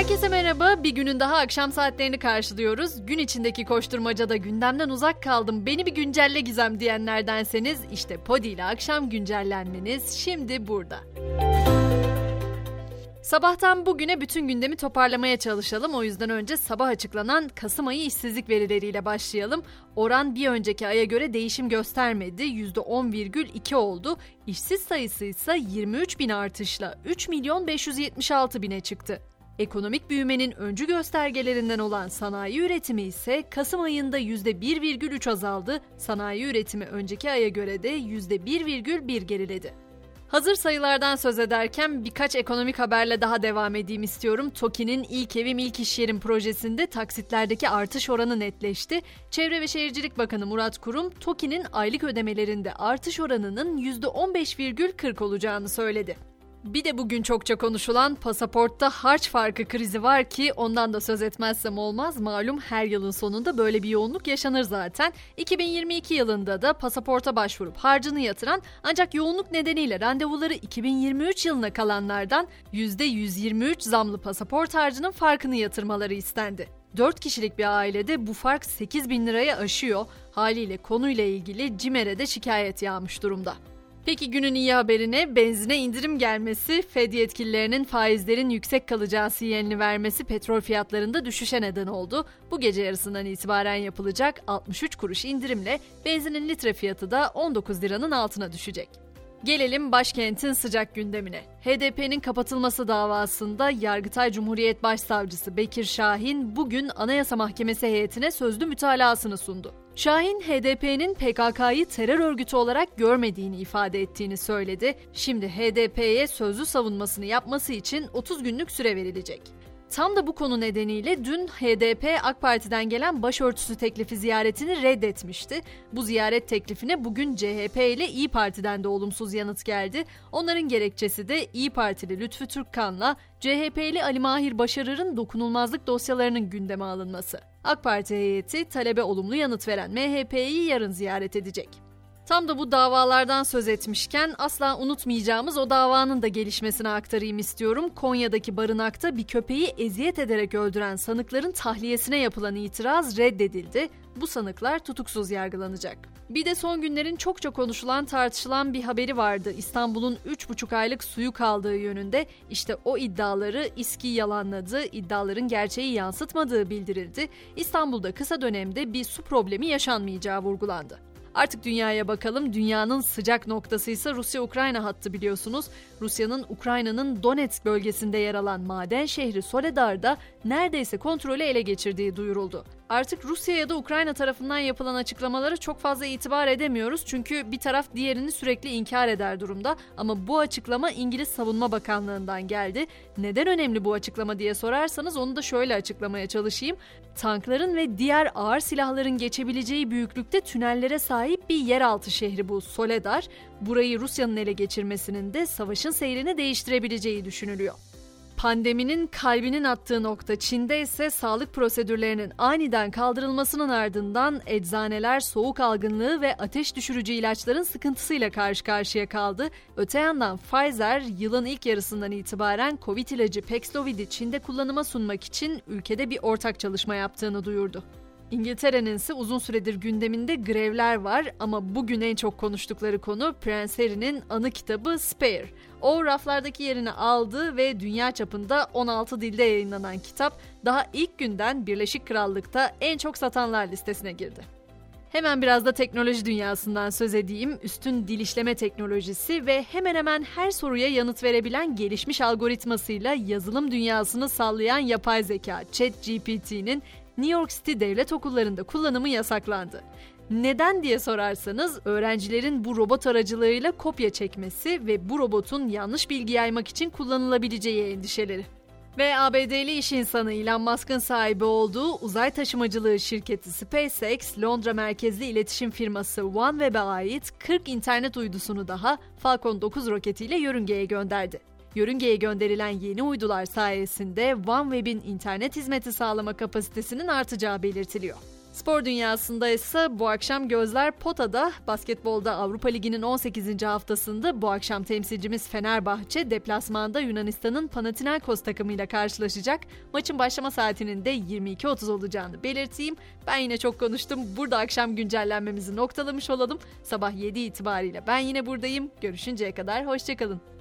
Herkese merhaba. Bir günün daha akşam saatlerini karşılıyoruz. Gün içindeki koşturmacada gündemden uzak kaldım. Beni bir güncelle gizem diyenlerdenseniz işte Podi ile akşam güncellenmeniz şimdi burada. Sabahtan bugüne bütün gündemi toparlamaya çalışalım. O yüzden önce sabah açıklanan Kasım ayı işsizlik verileriyle başlayalım. Oran bir önceki aya göre değişim göstermedi. %10,2 oldu. İşsiz sayısı ise 23 bin artışla 3 milyon 576 bine çıktı. Ekonomik büyümenin öncü göstergelerinden olan sanayi üretimi ise Kasım ayında %1,3 azaldı. Sanayi üretimi önceki aya göre de %1,1 geriledi. Hazır sayılardan söz ederken birkaç ekonomik haberle daha devam edeyim istiyorum. TOKİ'nin ilk evim ilk iş yerim projesinde taksitlerdeki artış oranı netleşti. Çevre ve Şehircilik Bakanı Murat Kurum, TOKİ'nin aylık ödemelerinde artış oranının %15,40 olacağını söyledi. Bir de bugün çokça konuşulan pasaportta harç farkı krizi var ki ondan da söz etmezsem olmaz. Malum her yılın sonunda böyle bir yoğunluk yaşanır zaten. 2022 yılında da pasaporta başvurup harcını yatıran ancak yoğunluk nedeniyle randevuları 2023 yılına kalanlardan %123 zamlı pasaport harcının farkını yatırmaları istendi. 4 kişilik bir ailede bu fark 8 bin liraya aşıyor. Haliyle konuyla ilgili CİMER'e de şikayet yağmış durumda. Peki günün iyi haberine benzine indirim gelmesi, Fed yetkililerinin faizlerin yüksek kalacağı sinyalini vermesi petrol fiyatlarında düşüşe neden oldu. Bu gece yarısından itibaren yapılacak 63 kuruş indirimle benzinin litre fiyatı da 19 liranın altına düşecek. Gelelim başkentin sıcak gündemine. HDP'nin kapatılması davasında Yargıtay Cumhuriyet Başsavcısı Bekir Şahin bugün Anayasa Mahkemesi heyetine sözlü mütalasını sundu. Şahin, HDP'nin PKK'yı terör örgütü olarak görmediğini ifade ettiğini söyledi. Şimdi HDP'ye sözlü savunmasını yapması için 30 günlük süre verilecek. Tam da bu konu nedeniyle dün HDP AK Parti'den gelen başörtüsü teklifi ziyaretini reddetmişti. Bu ziyaret teklifine bugün CHP ile İyi Parti'den de olumsuz yanıt geldi. Onların gerekçesi de İyi Partili Lütfü Türkkan'la CHP'li Ali Mahir Başarır'ın dokunulmazlık dosyalarının gündeme alınması. AK Parti heyeti talebe olumlu yanıt veren MHP'yi yarın ziyaret edecek. Tam da bu davalardan söz etmişken asla unutmayacağımız o davanın da gelişmesine aktarayım istiyorum. Konya'daki barınakta bir köpeği eziyet ederek öldüren sanıkların tahliyesine yapılan itiraz reddedildi. Bu sanıklar tutuksuz yargılanacak. Bir de son günlerin çokça konuşulan tartışılan bir haberi vardı. İstanbul'un 3,5 aylık suyu kaldığı yönünde işte o iddiaları İSKİ yalanladı, iddiaların gerçeği yansıtmadığı bildirildi. İstanbul'da kısa dönemde bir su problemi yaşanmayacağı vurgulandı. Artık dünyaya bakalım. Dünyanın sıcak noktası ise Rusya-Ukrayna hattı biliyorsunuz. Rusya'nın Ukrayna'nın Donetsk bölgesinde yer alan maden şehri Soledar'da neredeyse kontrolü ele geçirdiği duyuruldu. Artık Rusya ya da Ukrayna tarafından yapılan açıklamalara çok fazla itibar edemiyoruz çünkü bir taraf diğerini sürekli inkar eder durumda ama bu açıklama İngiliz Savunma Bakanlığı'ndan geldi. Neden önemli bu açıklama diye sorarsanız onu da şöyle açıklamaya çalışayım. Tankların ve diğer ağır silahların geçebileceği büyüklükte tünellere sahip bir yeraltı şehri bu Soledar. Burayı Rusya'nın ele geçirmesinin de savaşın seyrini değiştirebileceği düşünülüyor. Pandeminin kalbinin attığı nokta Çin'de ise sağlık prosedürlerinin aniden kaldırılmasının ardından eczaneler soğuk algınlığı ve ateş düşürücü ilaçların sıkıntısıyla karşı karşıya kaldı. Öte yandan Pfizer yılın ilk yarısından itibaren Covid ilacı Paxlovid'i Çin'de kullanıma sunmak için ülkede bir ortak çalışma yaptığını duyurdu. İngiltere'nin ise uzun süredir gündeminde grevler var ama bugün en çok konuştukları konu Prens Harry'nin anı kitabı Spare. O raflardaki yerini aldı ve dünya çapında 16 dilde yayınlanan kitap daha ilk günden Birleşik Krallık'ta en çok satanlar listesine girdi. Hemen biraz da teknoloji dünyasından söz edeyim. Üstün dil işleme teknolojisi ve hemen hemen her soruya yanıt verebilen gelişmiş algoritmasıyla yazılım dünyasını sallayan yapay zeka ChatGPT'nin New York City devlet okullarında kullanımı yasaklandı. Neden diye sorarsanız öğrencilerin bu robot aracılığıyla kopya çekmesi ve bu robotun yanlış bilgi yaymak için kullanılabileceği endişeleri. Ve ABD'li iş insanı Elon Musk'ın sahibi olduğu uzay taşımacılığı şirketi SpaceX, Londra merkezli iletişim firması OneWeb'e ait 40 internet uydusunu daha Falcon 9 roketiyle yörüngeye gönderdi. Yörüngeye gönderilen yeni uydular sayesinde OneWeb'in internet hizmeti sağlama kapasitesinin artacağı belirtiliyor. Spor dünyasında ise bu akşam gözler potada. Basketbolda Avrupa Ligi'nin 18. haftasında bu akşam temsilcimiz Fenerbahçe deplasmanda Yunanistan'ın Panathinaikos takımıyla karşılaşacak. Maçın başlama saatinin de 22.30 olacağını belirteyim. Ben yine çok konuştum. Burada akşam güncellenmemizi noktalamış olalım. Sabah 7 itibariyle ben yine buradayım. Görüşünceye kadar hoşçakalın.